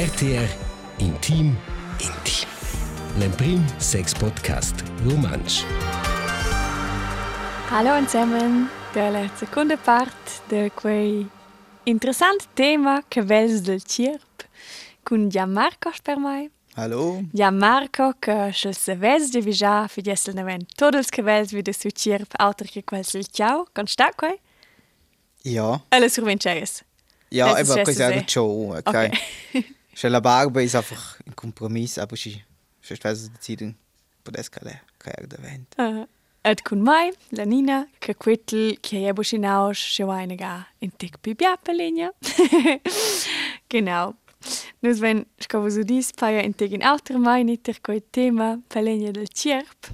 RTR Intim Intim. L'emprim sex podcast romansch. Hallo zusammen, della seconda parte de quei interessant tema che vels del cirp con Gianmarco per mai. Hallo. Gianmarco che se se vels de vija fi essel neven todos vels vi de su cirp alter che quels il ciao, con sta quei? Ja, Alle survinceis. ja, Das ist aber quasi auch schon, okay. okay. la barba ist einfach ein Kompromiss, aber sie, sonst ich die Zeit, per das keine Karriere der Welt. Uh, et con mai, la Nina, che quittel che je buschinaus schewaine ga in tic bibia pelinja. genau. Nus wenn scavo so dis paia in tic in alter mai niter coi tema pelinja del cirp.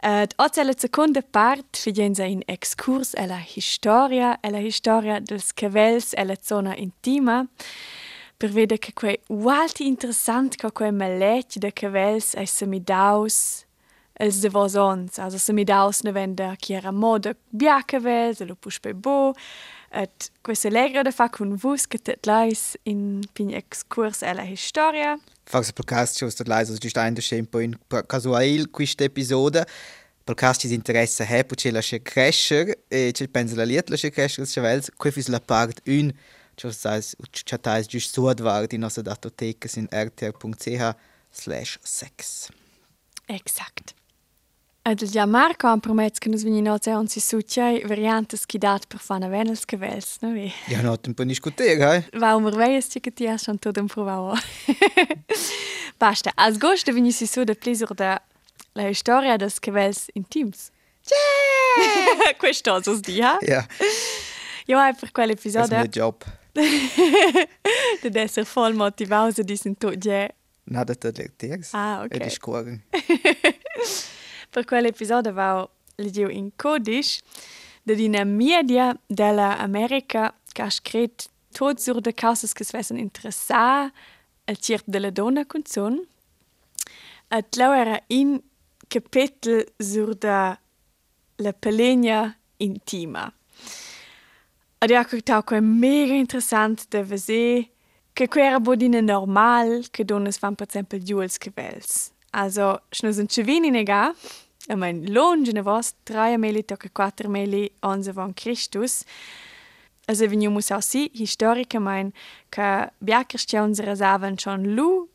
Et oggi la seconda part fidenza in excurs e la historia, e la historia dels cavels e la zona intima, per vedere che quei ualti interessant che quei malet de cavels e semidaus els de vosons, also semidaus ne venda chi era moda bia cavels, lo push pe bo, et questa legra da fa con vus che tet lais in pin excurs e la historia. Fax podcast shows dat leise, also stein de tempo in casual questa episode. Podcast is interesse ha, perché la che crescer e ci pensa la liet la che crescer se vels, que fis la part 1 Ciò sais, chatais just so advar di nostra datoteca sin rtr.ch slash sex. Exact. Ed il Gianmarco ha promesso che nos veni noze on si succiai variantes chi dat per fana venels cavels, no vi? Ja, not un po' discutere, eh? Va umar veias che ti has schon tot provavo. Basta, als gosto veni si su de plesur da la historia des cavels intims. Yeah! Questo osos di, ha? Ja, Io hai per quell'episodio mein Job. De esser voll motivaus e disin tu je. Nada te lerteres. Ah, ok. E di scuoren. Per quell'episodio va leggiu in codice de dina media della America che ha scritto tot sur de causas che svessen interessar al circ della donna con son. Et lau era in capitel sur da la pelegna intima. Io ho trovato que mega interessant de vedere che que era bodina normal che donnes fan per esempio giuels cavels. Also, schno sind cevini nega, ich mein, longe ne was, drei meli tocca quattro meli onze von Christus. Also, wenn muss auch sie, Historiker mein, che bia Christians resaven schon lu,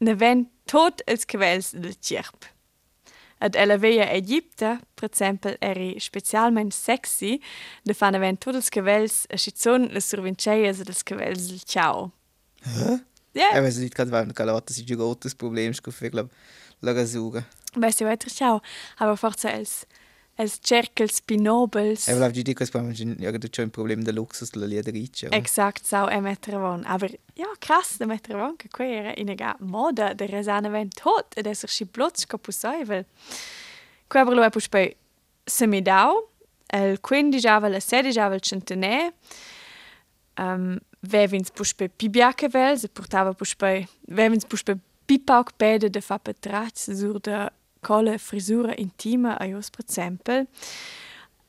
ne ven tot els cavels del cirp. Ad ella veia Egipte, per esempio, eri specialmente sexy, de fan event tot els cavels a schizon le survinceias dels cavels del ciao. Hä? Ja, weil sie nicht gerade waren, das ist ein großes Problem, ich glaube, la Rasura. beh, si weiter ciao, aber forza els, es cercals pinobels. Er e volevo ja, dire che poi non c'è un problema di luxus della lì riccia. Esatto, so è mettere von. Aber ja, krass, da mettere von che qui era in una moda der resane vent tot ed esser si plotz che possibile. Qua per lo è poi se mi dau el 15 avel e 16 avel centene. Um, ähm, Vevins pušpe pibjake vel, se er portava pušpe, vevins pušpe pipauk pede de fa petrac sur de colle frisura intima a jos per exempel.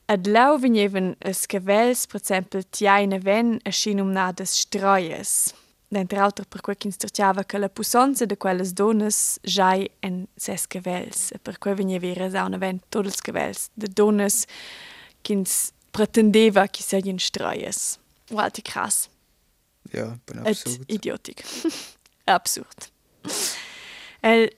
Ad lau vigneven es cavels, per exempel, tiaine ven a scinum nades stroies. D'entre alter per quei ch'ins terciava che la pussonza de quelles donas giai en ses cavels. Per quei vignevi resauna ven todos cavels de donas ch'ins pretendeva chi seien stroies. Walti krass. Ja, bin Et absurd. idiotic. Absurd. El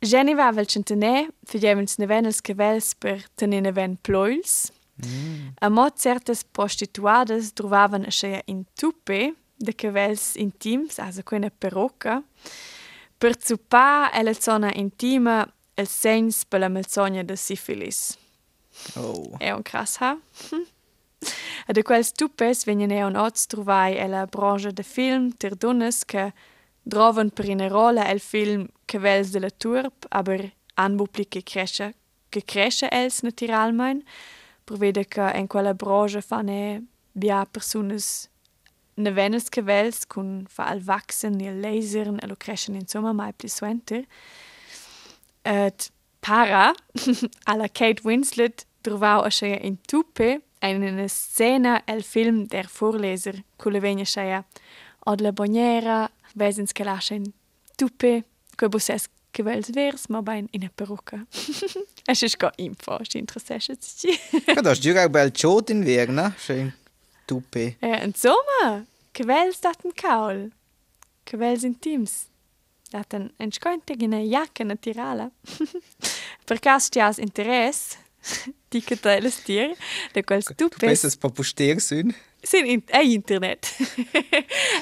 Geneva vel centenè fidevens neven els cavels per tenir neven ploils. Mm. A mod certes prostituades trovaven a scheia in tupe de cavels intims, also quena perocca, per zupar e la zona intima els segns per la melzogna de sifilis. Oh. È un cras ha? E de quels tupes venien eon oz trovai e la branche de film ter donnes che droven per in rola el film Cavels de la Turp, aber anbupli che cresce, che cresce els naturalmein, per vede che in quella branche fanno bia persones ne venes cavels kun fa al wachsen il lasern e lo crescen insomma mai pli suenter. Et para alla Kate Winslet trovau a scheia in tupe eine scena el film der Vorleser, culle vegna scheia od la boniera, vesens che lascian tupe, quei busses che vels vers, ma ben in a peruca. Es ist gar info, ist interessant. Ja, da ist ja auch bald Schot in Weg, ne? Schön tupe. Ja, insomma, che vels daten kaul. Vels intims. Daten en scointe gina jacca naturala. per cas ti has interesse, di che te le stier, de quels Du tupes. bist es paar Poster sind. Sin in, è internet.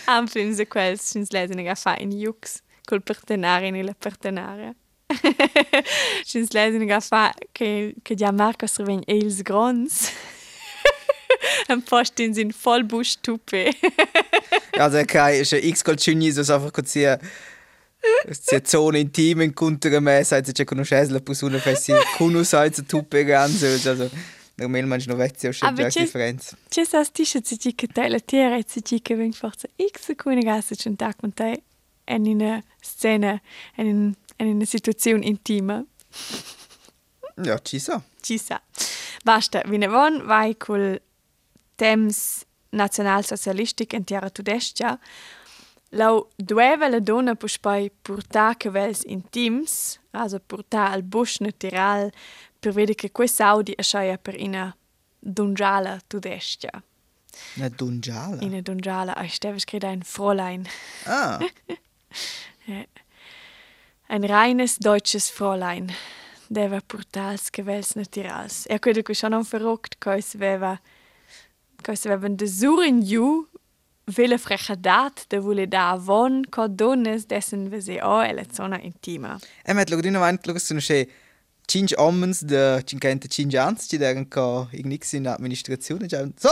Am film se quels sins lesen ga fa in jux col partenare in la partenare. sins lesen ga fa che che ja Marcos reven els grons. Am postin sin voll busch tupe. Also, okay, ist x Gold schön, so einfach kurz hier. Se zone intime incontra me, sai se c'è conoscenza la persona fessi cuno sai se tu peganzo, also normal manch no vezzi o schon Aber ja c'è- differenza. Ci sa stisce ci ci che te la tiera ci ci che ven forza x cune gasse c'un tag con te en in una scena en in en in una situazione intima. Ja, ci so. Ci sa. Basta, vinavon vai col temps nationalsocialistic in terra tudestia. Lau dueva la donna puspai portar cavels intims, also portar al busch natural, per vedere che questa Audi asciaia per ina dungiala tudestia. Una dungiala. Ina dungiala, ai steve screda ein Fräulein. Ah, Ein reines deutsches Fräulein. Deva portals cavels naturals. E quello che sono verrockt, cois veva cois vevan de surin ju vele frechadat de vole da avon co donnes dessen vese o e la zona intima. e met lo dino avanti lo sono che cinque omens de cinquanta cinque anni ci devono co ignix in amministrazione già so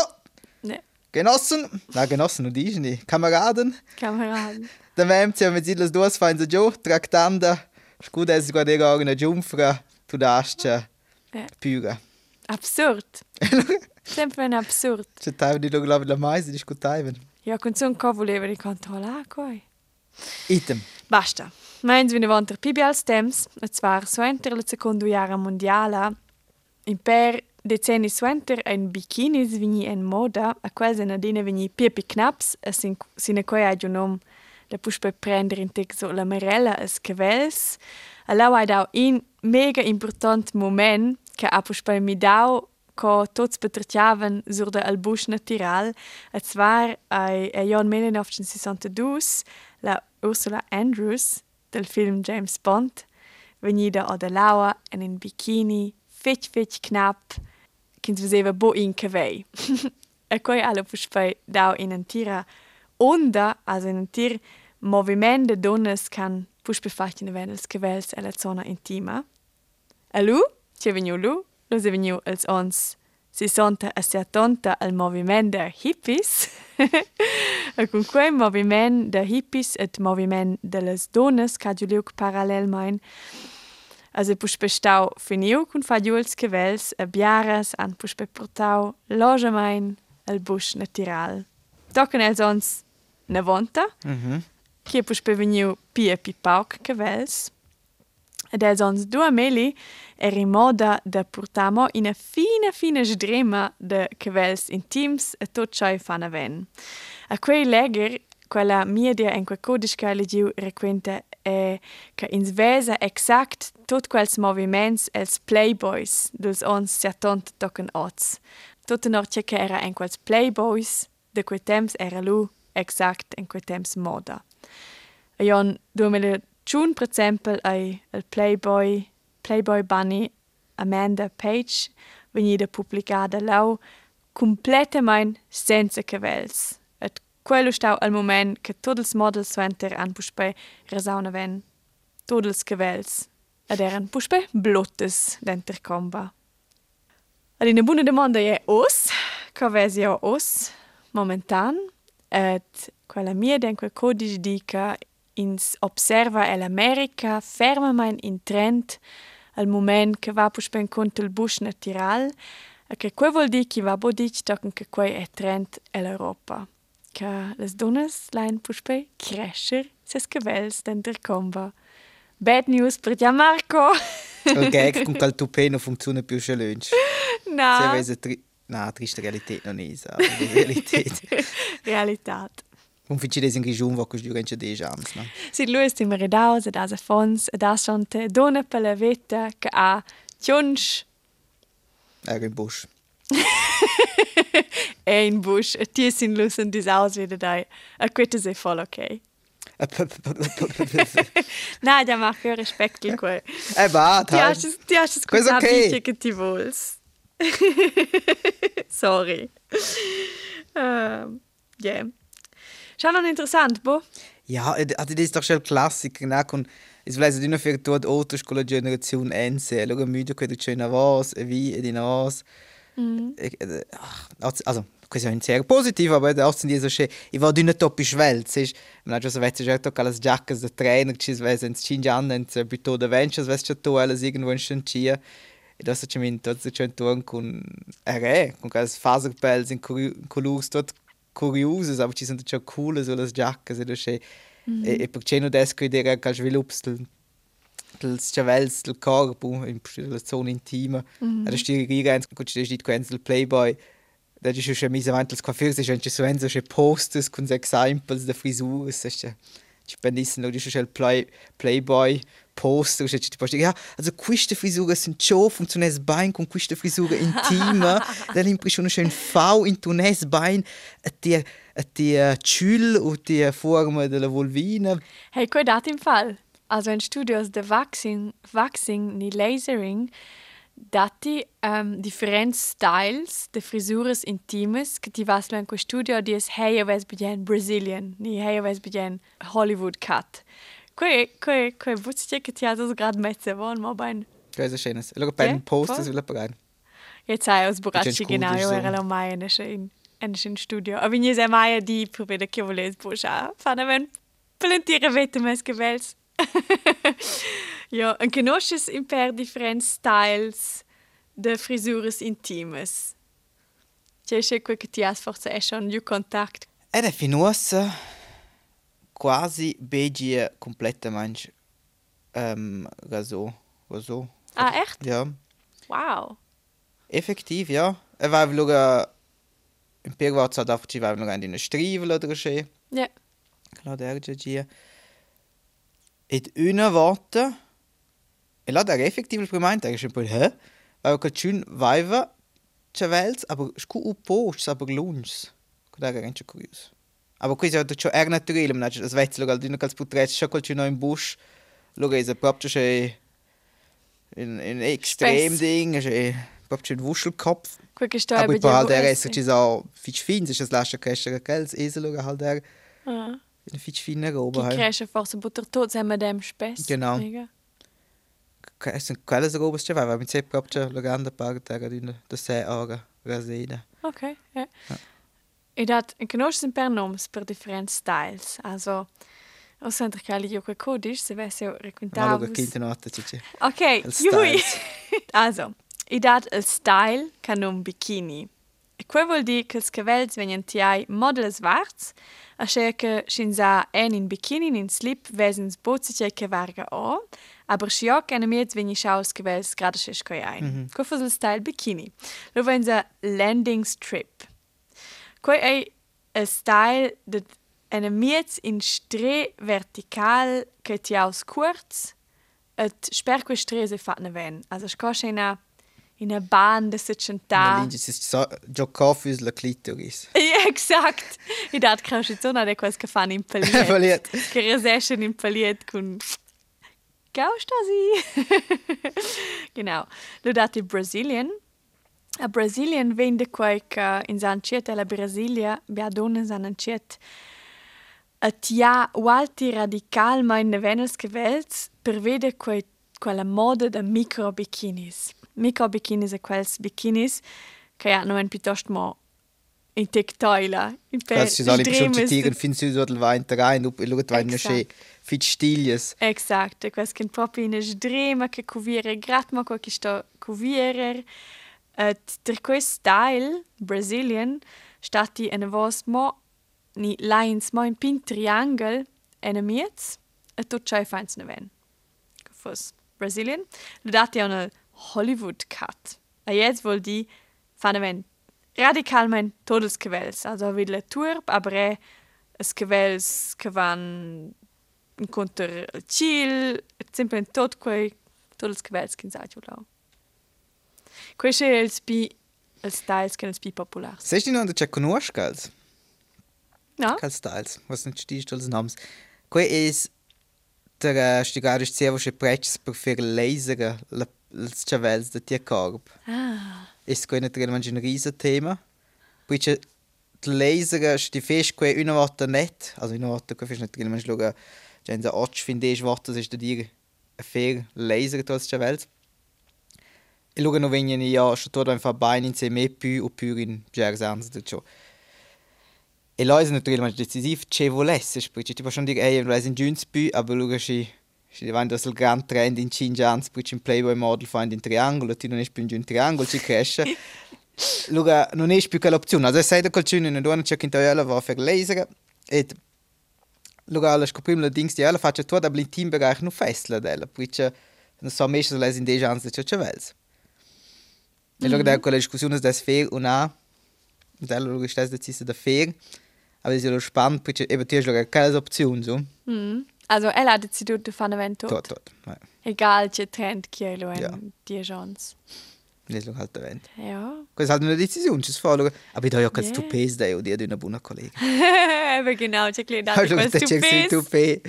Ne, Genossen, na Genossen und ich nicht, Kameraden, Kameraden. Da wem ci mit silas duas fein so giù, tractanda, scud es guardare una giumfra, tu dascia, pura. Absurd. Sempre ein absurd. C'è taiva di lo glavi la mais, discutaiven. Ja, con son co voleva di controllare coi. Item. Basta. Meins vi ne vanter pibi als temps, e zwar suenter la secondo jara mondiala, in per decenni suenter ein bikinis vini en moda, a quels en adina vini pipi knaps, e sin, sine coi ai nom la push per prender in tec la merella es cavels, a lau ai dau in mega important moment, che a push per mi dau co tots betratiaven sur de al busch natural, e zwar ai e Jan 1962 la Ursula Andrews del film James Bond. Venida o de laua en in bikini fetch fetch knapp kins veseva bo in cavei. e coi alla puspai dau in en tira onda, also in en tir Moviment de donnes kann puch befachten wennels gewäls e zona intima. Allu, che veniu lu, lo se veniu als ons si sonta e se tonta al moviment der hippies. e cun quei moviment der hippies et moviment de les donnes ca Juliuk parallel main. Also puch bestau finiu cun fadiuls gewels e biaras an puch beportau loge main al busch natural. Docken els ons nevonta. Mhm. Mm Kiepus peveniu pie pi pauc cavels. Ed è ons due meli er in moda da portamo in a fina fine sdrema de cavels intims e tot ciò fan ven. A quei leger quella media en quel codice legiu requente è che ins vesa exact tot quels moviments els playboys dels ons sia tont token ots. Tot in orce che era en quels playboys de quei temps era lu exact en quei temps moda. E duemele tschun per exempel ai el playboy playboy bunny Amanda Page venida pubblicada lau completamente senza cavels. Et quello stau al moment che tots els models suenter an puspe resauna ven. Tots els cavels. Ed eran puspe blottes denter comba. Ad una buona domanda è os, cavesi os, momentan, et quella mia den quel codice dica ins observa l'America fermament in trend al moment che va puspe in conto il busch natural, e che quei vuol dire che va bo dic tocken che quei è trend l'Europa. Che les donnes lein puspe crescer ses cavels denter comba. Bad news per Gianmarco! Il gag con quel tupé non funziona più c'è lunch. Se no! avesse tri... Na, triste Realität noch nicht, aber die Realität. Realitat. Un ficile in grigiun va cos durante 10 ans, no? Si lui ist immer redaus, ed as a fons, ed as schon te dona per la veta che ha tionsch Era in busch. e in busch, e tie sin lusen dis aus wieder dai. A quetta se voll ok. Na, ja mach für Respekt quel. Eh va, Ti has dai. ti has Quella scusato ok. dice che ti vols. Sorry. Um, yeah. Schau noch interessant, bo? Ja, also das ist doch schon ein Klassiker, ne? Und es weiß nicht für die Autos con la Generation N, se lo müde quello c'è una voz, e vi e di nos. Ich- äh, Also, un sehr positiv, aber auch sind die so schön. Ich war dünne topisch Welt, siehst Man hat schon so weit, es auch alles Jackets, der Trainer, ci weiß, ins Chinjan, ins Bito de Ventures, weißt du, alles irgendwo in. E das hat min tot c'è un turn con RE, con quelle faserpels in colors tot curiose, aber ci sono già cool so las giacche, se c'è e e perché non desco idea che svilupps del del chavels del corpo in la zona intima. Mm -hmm. Da stieg rigens con ci dit quens del playboy. Da ci schon mise avanti als coiffeur, se c'è so enzo c'è posters con examples de frisur, se c'è ci pendissen lo c'è il play playboy poster c'è ci posti ja also queste frisure sind schon funktioniert bein con queste frisure intima da l'impressione c'è un V in tunes bein e die e die Chül und die Form della vulvina Hey, quei dat im Fall. Also in Studios de waxing, waxing ni lasering, dati um, differenti styles de frisuras intimes che ti vas in quel studio di es hey aves bien Brazilian, ni hey aves bien Hollywood cut. Quei quei quei wusste che ti has grad mezze von ma ben. Cosa schönes. Allora per Ja, un poster voll. sulla parade. Jetzt sei aus Bisschen Boracci genau, cool, io so. era la mai in in in studio. Aber ni se mai di per vedere che voles busha. Fanno ben plantire vette mes gewels. ja, und conosces in per differenti styles de frisuras intimes. C'è c'è quel che ti has forse è schon you contact. Era finosa quasi begie completamente ähm, raso. Raso. Ah, echt? Ja. Wow. Effektiv, ja. Er war luga in Pirwatz hat einfach ci war luga in eine Strivel oder so. Ja. Genau der Gia. Et una volta e la der effektiv il primo è che poi hä? Weil che schön chavels, aber scu u post, aber lunch. Da era ganz curios. Aber questo è ciò è naturale, ma es vezzo luga di una cals putrets scho col in busch. Luga is a proprio che in in Spess. ding, che proprio un Wuschelkopf. Quel che sto Aber a poi halt der vedere. ist ci so fitch fin, sich das lascia crescere kels, esel luga halt der Ah. in fitch fine Che roba. halt. cresce forse butter tot sem dem spess. Genau. Mega. Sunt quelles robes ce va, mi se proprio la grande parte era di da se ora raseda. Okay, ja. En conosces in per noms per differenti styles. Also, o sempre che io quel codice, se vesse Ma raccontavo. lo quinta notte ci c'è. Ok, styles. also, e dat il style can un bikini. E quel vuol dire che i cavelli vengono tiai model svarts, a che che scinza en in bikini in slip vesens bozzice che varga o, aber schiok en miez vegni schaus cavelli grada sche coi ein. Mm -hmm. Quel fu il style bikini. Lo venza landing strip. Quei è il style de en miez in stre vertical che ti aus kurz et sper quei stre se fatne ven. Also scosce in a in a bahn de se Ma centa. lingi si so giocofis la clitoris. Ja, exakt. I dat crasci zona de quels che fanno in paliet. Paliet. che reseschen in paliet con Gaustasi. genau. Lo dati Brazilian. A Brazilian vende quei che in Sanciet alla Brasilia, bia donne Sanciet, a tia walti radical ma in venels che vels per vede quei quella moda da micro bikinis. Micro bikinis e quels bikinis che hanno un piuttosto mo in tectoila, in per Quasi si sono schon stremes- tieren fin su dort wein rein, up lo wein no sche Exakt. fit stilies. Exakt, quels che proprio in sdrema che cuviere grat ma quel che sto cuviere. Et der quest style Brazilian stati en vos mo ni lines mo in pin triangle en miez et tot chai feins ne ven. Fos Brazilian. Lo dati on Hollywood cut. A jetzt wohl die fanne ven radikalmein todesgewels. Also wie le turb, aber eh as cavels che van incontro il cil, sempre tot quei tot els cavels che sa lau. Quei è els pi els styles che els pi populars. Sesti non c'è conoscals? No? Cal styles, was nicht stehst als Nams. Quei is der uh, stigarisch sehr was prechts per fer lasere els chavels de tia corp. Ah. Is quei net realmente un risa tema. Poi c'è lasere sti fest quei una volta net, also una volta quei fest net realmente luga. C'è un otch finde ich volta ist da dir a fer lasere als chavels. Luga no venien ja sto tot einfach bein in se me più o più in jersans de ciò. E là è naturalmente decisivo che volesse, perché ti posso dire, ehi, non è in giunts più, aber luga si si diventa il gran trend in Xinjiang, perché in Playboy Model fa in triangolo, ti non è più in un triangolo, ci cresce. luga non è più quell'opzione, also sai da qualcuno in una c'è che in teoria va fare laser e luga alla scopriamo la dings di alla faccia tua da blin team bereich nu festla della, perché non so messo les in de chance de chavels. E luga da quella discussione des fair und a della luga stes decisa da fair. Aber es ist ja spannend, perché eben ti hai keine Option so. Mm. Also, ella ha deciso di fare un evento. Tot, tot. Ja. Egal, trend che lo è Ja. die chance. Das ist halt event. Ja. Questa è halt eine Decision, ci fa. Aber ich da ja kein Yeah. Tupés da, und die una buona collega. Aber genau, da Also, quel das ist ein. Tupé.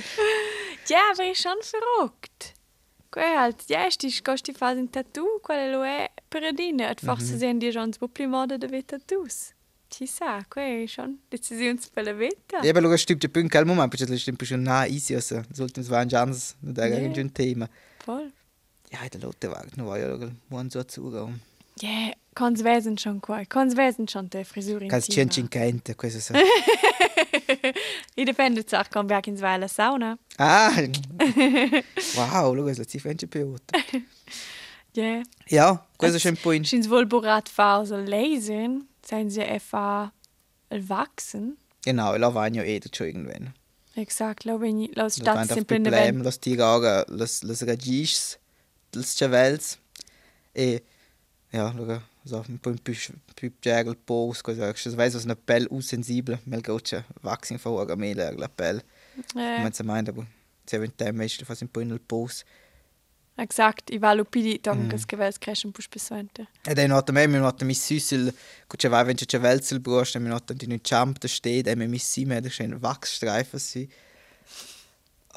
Ja, aber ist schon verrückt. alt jechtich koch die fa un Tatou qual loe peredine et for se sinn Dir ans Buplimorde de wet Tatous. Tisa, quei schon Decisionsfälle wetter. Ja, lo stimmt de Pün kal moment pechtle stimmt schon na isi se sollten es waren Jans da yeah. Thema. Voll. Ja, der Lotte war nur war ja, man so zugegangen. Ja, cons vesen schon quel, cons vesen schon de frisur in Kannst du in Kente, questo so. I dipende sa con biac in svela sauna. Ah! Wow, schau, das ist die Pilot. Ja. Ja, questo è un po' in... Schins wohl borat fa so lesen, sein sie effa el wachsen. Genau, la vanno e da schon irgendwann. Exakt, lo veni, lo Das stat war sempre in event. los tirare, los, los regis, los chavels. E, ja, luga, so un po' più, più piega il pos, cosa, che se veis una pelle usensibile, mel goccia, waxing fa ora mele la. Eh, Man se meint, aber se vent tem meist fas un po' in il pos. exakt, i valu pidi toncas Mm. che vels crescen pus pessoente. E dai nota me, mi nota mi süssel, che ce vai wenn ce chavels il brost, mi nota di un champ da steht, mi mi si me da schön wachsstreifen si.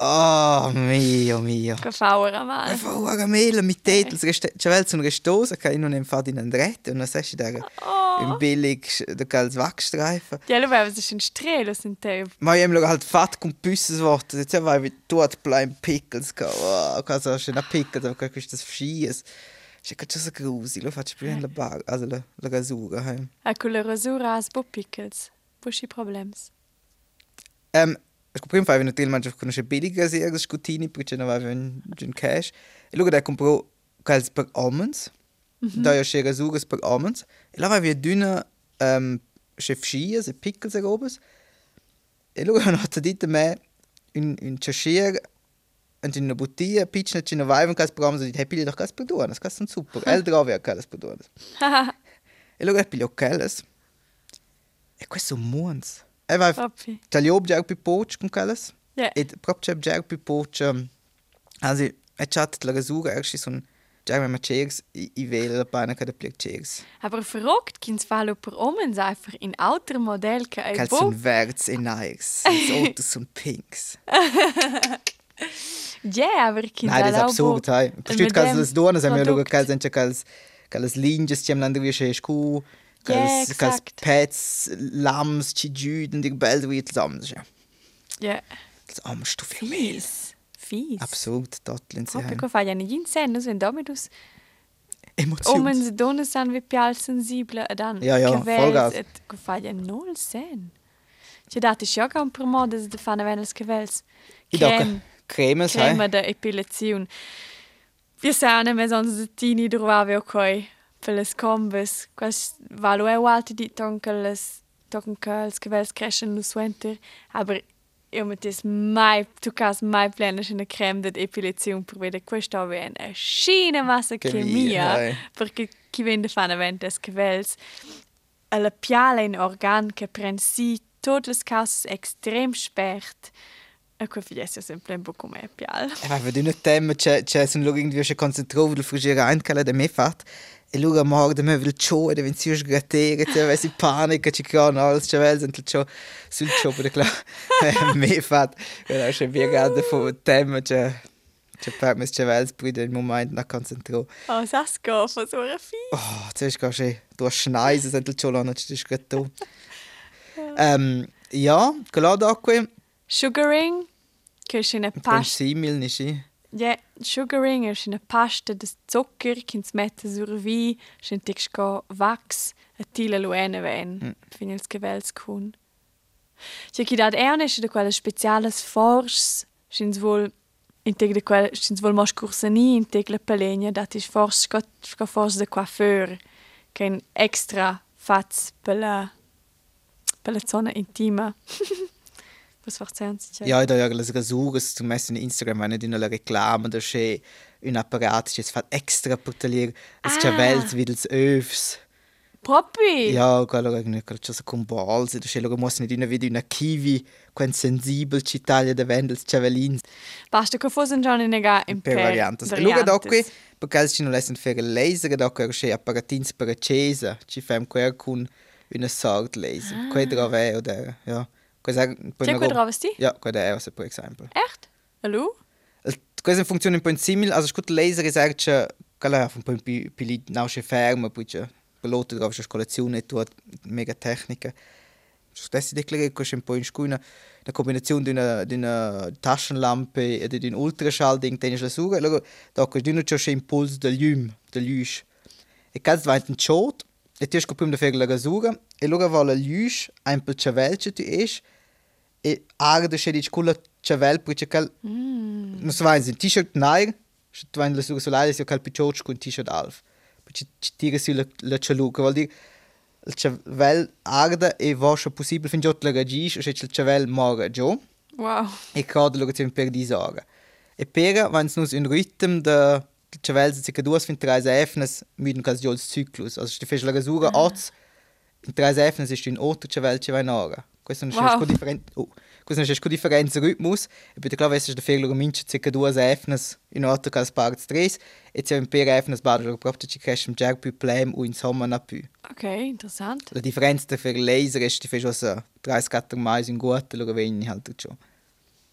Oh, mio, mio. Che fa ora E mal. fa ora mele mit tetels, chavels un restosa, che non em fa di andrette, und dann sagst du da, Oh. im billig, da calls wachstreifen. Ja, lo vevas es in strelo sind te. Ma io mi halt fat con püsses Worte, jetzt vai vi dort bleiben pickles, ka, oh, cosa schön a pickles, aber questo schies. C'è che c'è grusi, lo faccio più in la bar, also la, la gasura, heim. A culle rasura as bo pickles. Buschi problems. Um, ich prima fai naturalmente conosce billiga serie scutini perché non aveva un, un cash. E luego da comprò quels per almonds. Da io c'era sugas per almonds. E là aveva dünne um, chef schias e pickles e robes. E luego hanno fatto dite me un chashier und in einer Boutique, pitchen in einer Weibe und das Programm so, hey, pili doch das Produkt, das ist super. El drove a das Produkt. E luego pili okelles. E questo muons. E vai Papi. Tagliob già più poch con quelles. Ja. E proprio già più poch. Also, e chat la gasura erst son già ma cheers i i vele la pana che da plic cheers. Aber verrückt, kins fallo per omens einfach in alter Modell che ei bo. son verts e nikes. Autos son pinks. Ja, aber kins Nein, das ist absurd, hey. Bestimmt mit kann dem es donas, haben wir kann es kann es linjes, die haben dann wie schön Es exakt. Pets, Lams, Chijud und die Bälle wie. Das ist ja das amst du mehr. fies. Fies. Absurd, Datteln sie Proprio haben. che fai in sen, no sen dominus. Emotionen. Omens donne san vi pial sensibile e dan Ja, ja, vollgas. et che fai null sen. Ci date sciocca un per modes de fanno venels che vels. Ich dachte, Cremes, crema hey. da epilazione. Wir sahen me sonst de tini drovavi ok per les combes. Quas valo e alte di tonca les tonca els che vels crescen no suenter, aber io mettes mai tu cas mai plena in crema de epilazione per vedere questo avviene a scina massa Chemia, perché chi vende fanno ventes che vels alla piala in organ che prende si tutte le cause extrem spert. E quel figlio sempre un po' come pial. E vai, vedo un tema, c'è, c'è, sono loro irgendwie schon concentrato sul frigere ein, che da me fatto. E loro morgen me vil ciò, e devono si sgrattere, se avessi panica, ci creano alles, c'è vel, sento ciò, sul ciò, per klar, me fatto. E da c'è piegata fu tema, c'è, c'è per me c'è vel, poi del momento na concentrato. Oh, das geht von so einer Vieh. Oh, zuerst gehst du, du hast schneisen, sento ciò, non ci sgratto. Ähm, ja, klar da qui, Sugaring, che poi pasta. simil, nicht? Ja, sugaring è una pasta di zucchero che si mette sul vino, c'è un wax, e tila luene ven, Mm. fino al scavels con. C'è chi dat erne c'è da quelle speciali force, c'è vol integ de quelle c'è vol mos cursani integ la palegna dat is force sco sco force de coiffeur che è un extra fats per la per la zona intima. Facciamo? Ja, da ja le rasures tu messo in Instagram wenn in la reclama da c'è un apparat che fa extra per tagliare Ah. as chavels wie els öfs. Proprio. Ja, quello che ne c'è con balls, da c'è lo nicht in video una kiwi, quen sensibel ci taglia da vendels chavelins Basta che fosse già in nega in per variantes. Luga da qui perché ci non lassen fare laser da che c'è apparatins per accesa, ci fam quer con una sort laser. Ah. Quei drove oder ja. Cosa C'è quel trovasti? Ja, quella è per esempio. Echt? Hallo? Questa funziona un po' simile, also scut laser che quella un po' più più nasce ferma, poi c'è piloto drauf c'è scolazione tu mega tecnica. Stessi declarare che c'è un po' in scuna una combinazione di una, di una taschenlampe e di un ultraschallding tennis la suga, allora da che di c'è impuls del lume, del luce. E caz va un shot e ti scopriamo da fare la rasura e va la luce un po' chavel che tu es e arde c'è di culla chavel perché cal Mm. non so vai in t-shirt nair se tu vai la suga solare se cal piccioccio con t-shirt alf perché ci tira su la la chaluca vuol dire il chavel arde e se possibile fin giotto la ragis e se il chavel mora giù Wow. e cade lo che per di sorga e per wenn es nus in ritm da chavel se circa duas fin tres efnes miden cas jols cyclus also ste fes la rasura oz in tres efnes ist in otto chavel che vai nora questo non Wow. è differente oh. questo non è differenza ritmus e bitte klar weißt du der fehler minche circa duas efnes in otto cas parts tres e c'è un per efnes bad proprio ci cresce un jar più plem u in sommer na più Okay, interessant. la differenza il laser è che fai cosa 30 mais in gutta lo vegni halt ciò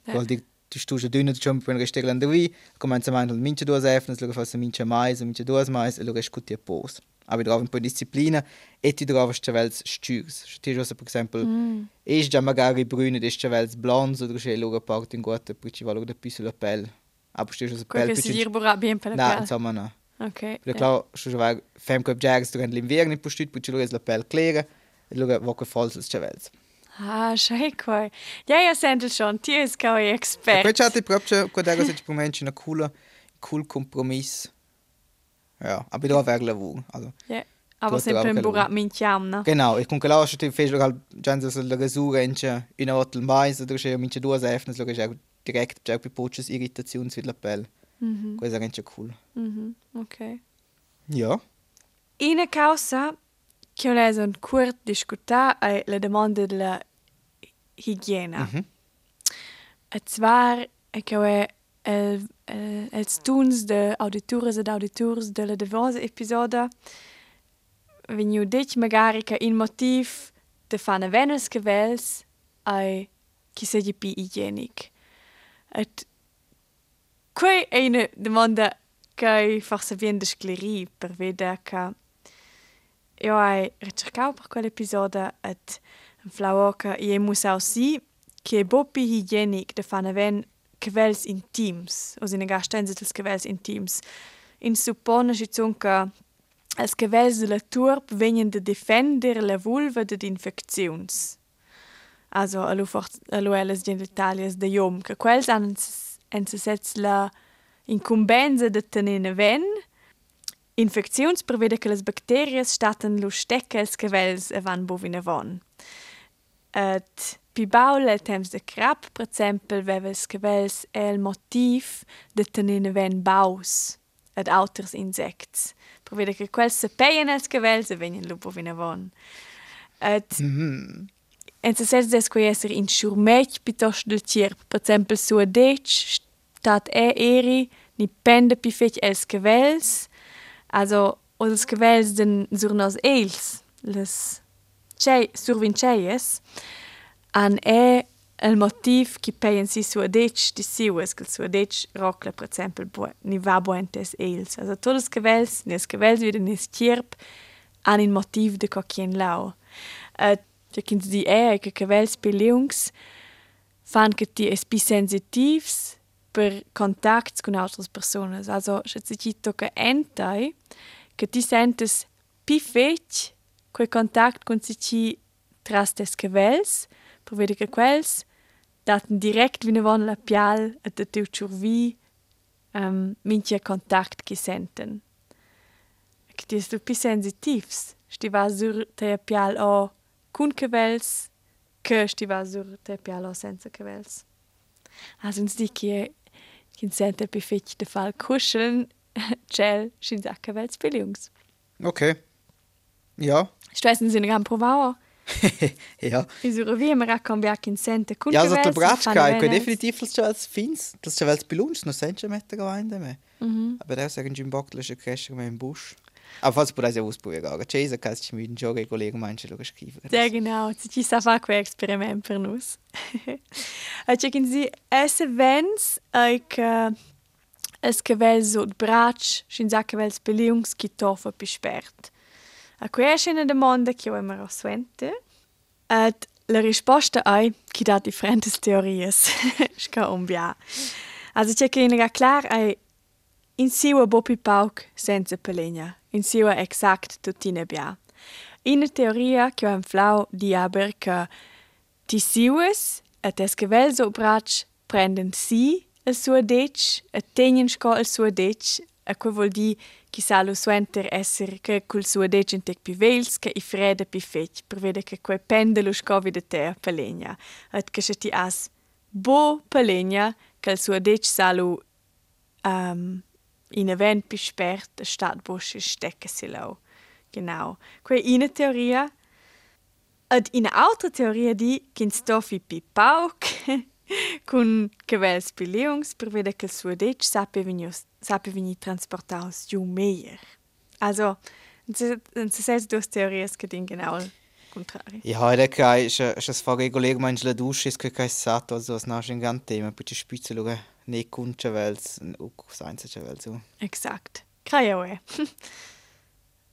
Ja. vuol dire tu stu già dünner ciò per restare in lui comincia a mandare mince due efnes lo fa mince mais mince due mais e lo rescuti a pos aber drauf un po' disciplina e ti trovi chavels stürs ti già per esempio Mm. e già magari brune des chavels blonds oder c'è loro parte in gutta per ci va da più sulla pelle aber già Quel pelle che si dirà bien per la no pelle. insomma no Ok. Perché claro, jo vai fem co jags durant l'inverno in postit, poi ci lo la pelle clara e lo va che falso il chavels. Ah, schei quoi. Ja, ja, sento schon, ti es kao E expert. poi c'è proprio quando era se momento una cool cool compromiss. Ja, aber da wäre lavoro. Also, Ja, aber sempre che burat minchiam, no? genau, ich con che la sti fece al gianza se la rasura in in hotel mais, da c'è mince due efnes, lo che c'è direkt c'è più poches irritazioni sulla pelle. Mhm, Questo è cool. mhm, ok. Ja. Una causa che ho leso un curt discutar è la domanda della igiena. Mhm. E zwar è che è el, el, els tuns de auditores ed auditors della devosa episoda vegnu detg magari che in motiv de fane venes che vels ai chi segi pi igienic. Et quei è una domanda che forse viene da scleri per vedere che io ho ricercato per quell'episodio et un flower che io muss aussi che è boppi hygienic de fanno ven quels intims o in gastenze dels quels intims in suppone ci son che els quels de la turp venien de defender la vulva de infeczions also allo fort allo elles genitalias de jom che quels han en se sets la incumbenza de tenene ven infeczions per vede che les bacterias staten lo stecca els quels e van bovine von et pi baul el temps de crap, per exempel, veves che vels è il motiv de tenene ven baus ed auters insects. Per vede che quel se peien els che vels e venien lupo vina von. Et Mhm. en se sets des quei esser in schurmech piuttosto del cirp. Per esempio, su adec, stat e eri, ni pende pi fech els cavels, also, o els cavels den sur nos eils, les cei, survinceies, an e il motiv che peien si su adec di siues, che su adec rockla, per esempio, ni va buentes eils. Also, todos os cavels, nes cavels wieder nes cirp, han un motiv de co quien lau. Uh, ja, kins di e, che cavels peliungs fan che ti es pi sensitivs per contacts con altre personas. Also, se ti cito che entai, che ti sentes pi fech quel contact con si ci tras des per vedi che quels daten direkt wie von la pial et de teu churvi um, minche contact che senten. Che ti es pi sensitivs. Sti va sur te pial o cun cavels, che sti va sur te pial o senza cavels. Also uns di kin sente pi fech de fall kuscheln, gel, schin sa cavels piliungs. Okay. Ja. Stressen sind gran provao. ja. Isura vi me raccambia kin sente cun Ja, also der Bratschka, fanno ich venes. definitiv das als Fins, das ist schon als Belunsch, noch Centimeter geweint mehr. Mhm. Aber der sagen im Bock, ist ein Crescher mehr im Busch. Aber falls du das ja ausprobieren, aber Chase kannst du mit dem Jogger Kollegen manche Leute schreiben. Sehr genau, ci ci sa fa quel experiment per nus. E c'è kin si esse vens ai che es cavels so brach, schin sa cavels beliungs ki tofa pi spert. A quei è una domanda che io ero suente. Et la risposta è che da differenti teorie. Sca un bia. Also c'è che in klar ai in siwa bopi pauk senza pelegna. In siwa exact tutine bia. In teoria che ho flau di aber che ti siues et es gevel so brach prenden si il suo dec et tegnen sco il suo dec e quo vuol di che sa lo suenter esser che col suo dec in tec pi vels che i frede pi fec per vede che quei pendelo sco vide te a pelegna et che se ti as bo pelegna che il suo dec sa lo um, in event pi spert stat bosche stecke si lau. Genau. Quei in teoria Ed in altra teoria di che stoffi pi pauk con cavels pi leungs per vede che il suo vegni sape vegni transportaus giù meier. Also, se se dos teorias che din genau il contrario. Ja, det kan ich ich es fare Kollegen manche la dusche ist kein Satt also das nach ein ganz Thema bitte spitze luge ne kunche wels u science wels so. Exact. Craioe.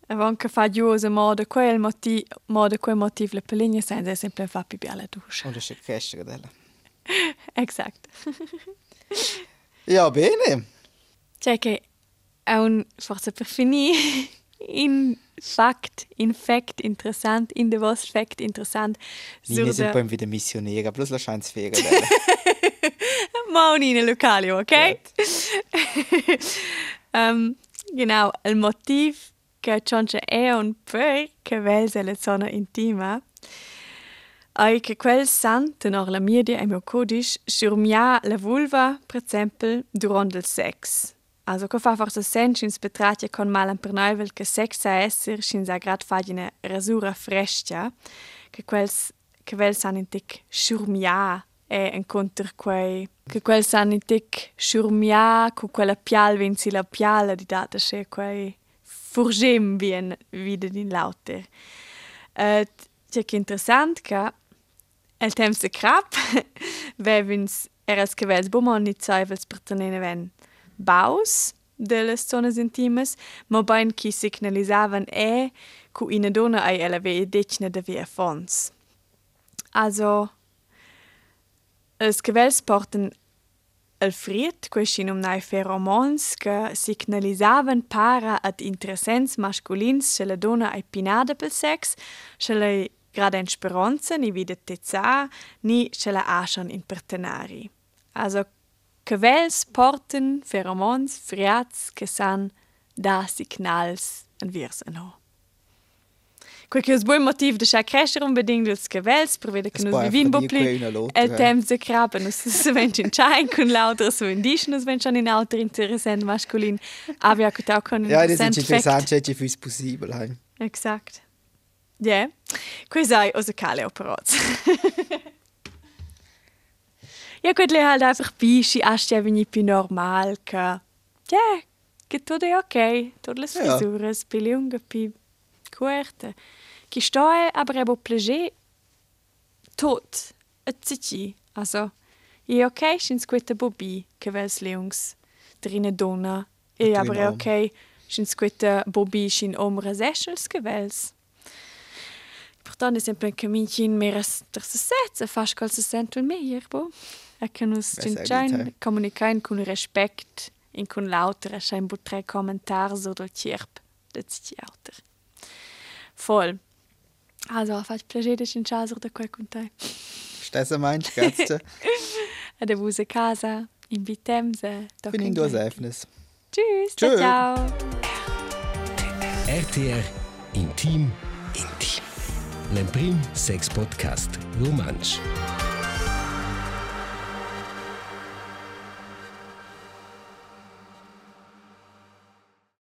Avon che fa giuso modo quel motiv modo quel motiv le peligna senza sempre fa pi bella duscia. Und das ist Crescher della. Exact. Ja, bene. Cioè che è un forse per finire in fact, in fact interessant, in de vos fact interessant. Mine sind beim wieder Missionäre, bloß la scheint's fehlen nel locale, ok? um, genau, il motiv che c'è è un per che velse la zona intima è che quel sant nor la media e mio codice surmia la vulva, per esempio, durante il sex. Also, che fa forse sen schins betratja con malan per neuvel che sex a esser schins a grad fagina rasura frescia, che quels che vel san in tic surmia e incontr quei che quel sanitic surmia con quella pial vinci la piala di data che quei furgem vien vide din lauter. Et c'è che interessant ca el tem se crap ve vins eras che vels bomon nit sai per pertenene ven baus delle zonas intimes, ma bain chi signalisavan e cu ina dona ai eleve e decine de via fons. Also, Es gewellsporten Alfred quein um nei Feromons que signalisaven para ad interessens masculins se la dona ai pinada pel sex, se la grad en speranza ni vide tezza, ni se la aschan in partenari. Also Kevels porten Feromons friats que san da signals en virs en ho. Quel che è un buon motivo di crescere unbedingt els cavels, per vedere che Es nos può vivim bo dire pli quei una l'altra, el eh. temps de crabbe, nos se vench in chain con l'autra, so in dish, nos vench in alter interessant masculin, avia che tau con Ja, das ist interessant interessant, c'è ci fürs possibel. Exakt. Ja, questo è cosa cale operoz. ja, gut, halt einfach bischi, asti veni più normal, che, ja, che tutto è ok, tutte le Ja. frisuras, più lunghe, più corte. Che sto è, aber ebo plager, tot, e zici, also, e ok, schins quetta bobi, che vels leungs, drine donna, e aber ok, schins quetta bobi, schin omra seschels, che vels. Portanto, è sempre cammin mehr als der Setze, fast als es sent und mehr, bo. Er kann uns entscheiden, kommunizieren con Respekt, in con lauter, schein bu tre Kommentare oder Tierp, das ist lauter. Voll. Also, fast piacere di cinciasar da quel con te. Stessa meinst, grazie. Ad avuse casa, invitemse. Bin in duas Efnes. Tschüss, ciao. ciao. RTR Intim Intim. L'Emprim Sex Podcast Romansch.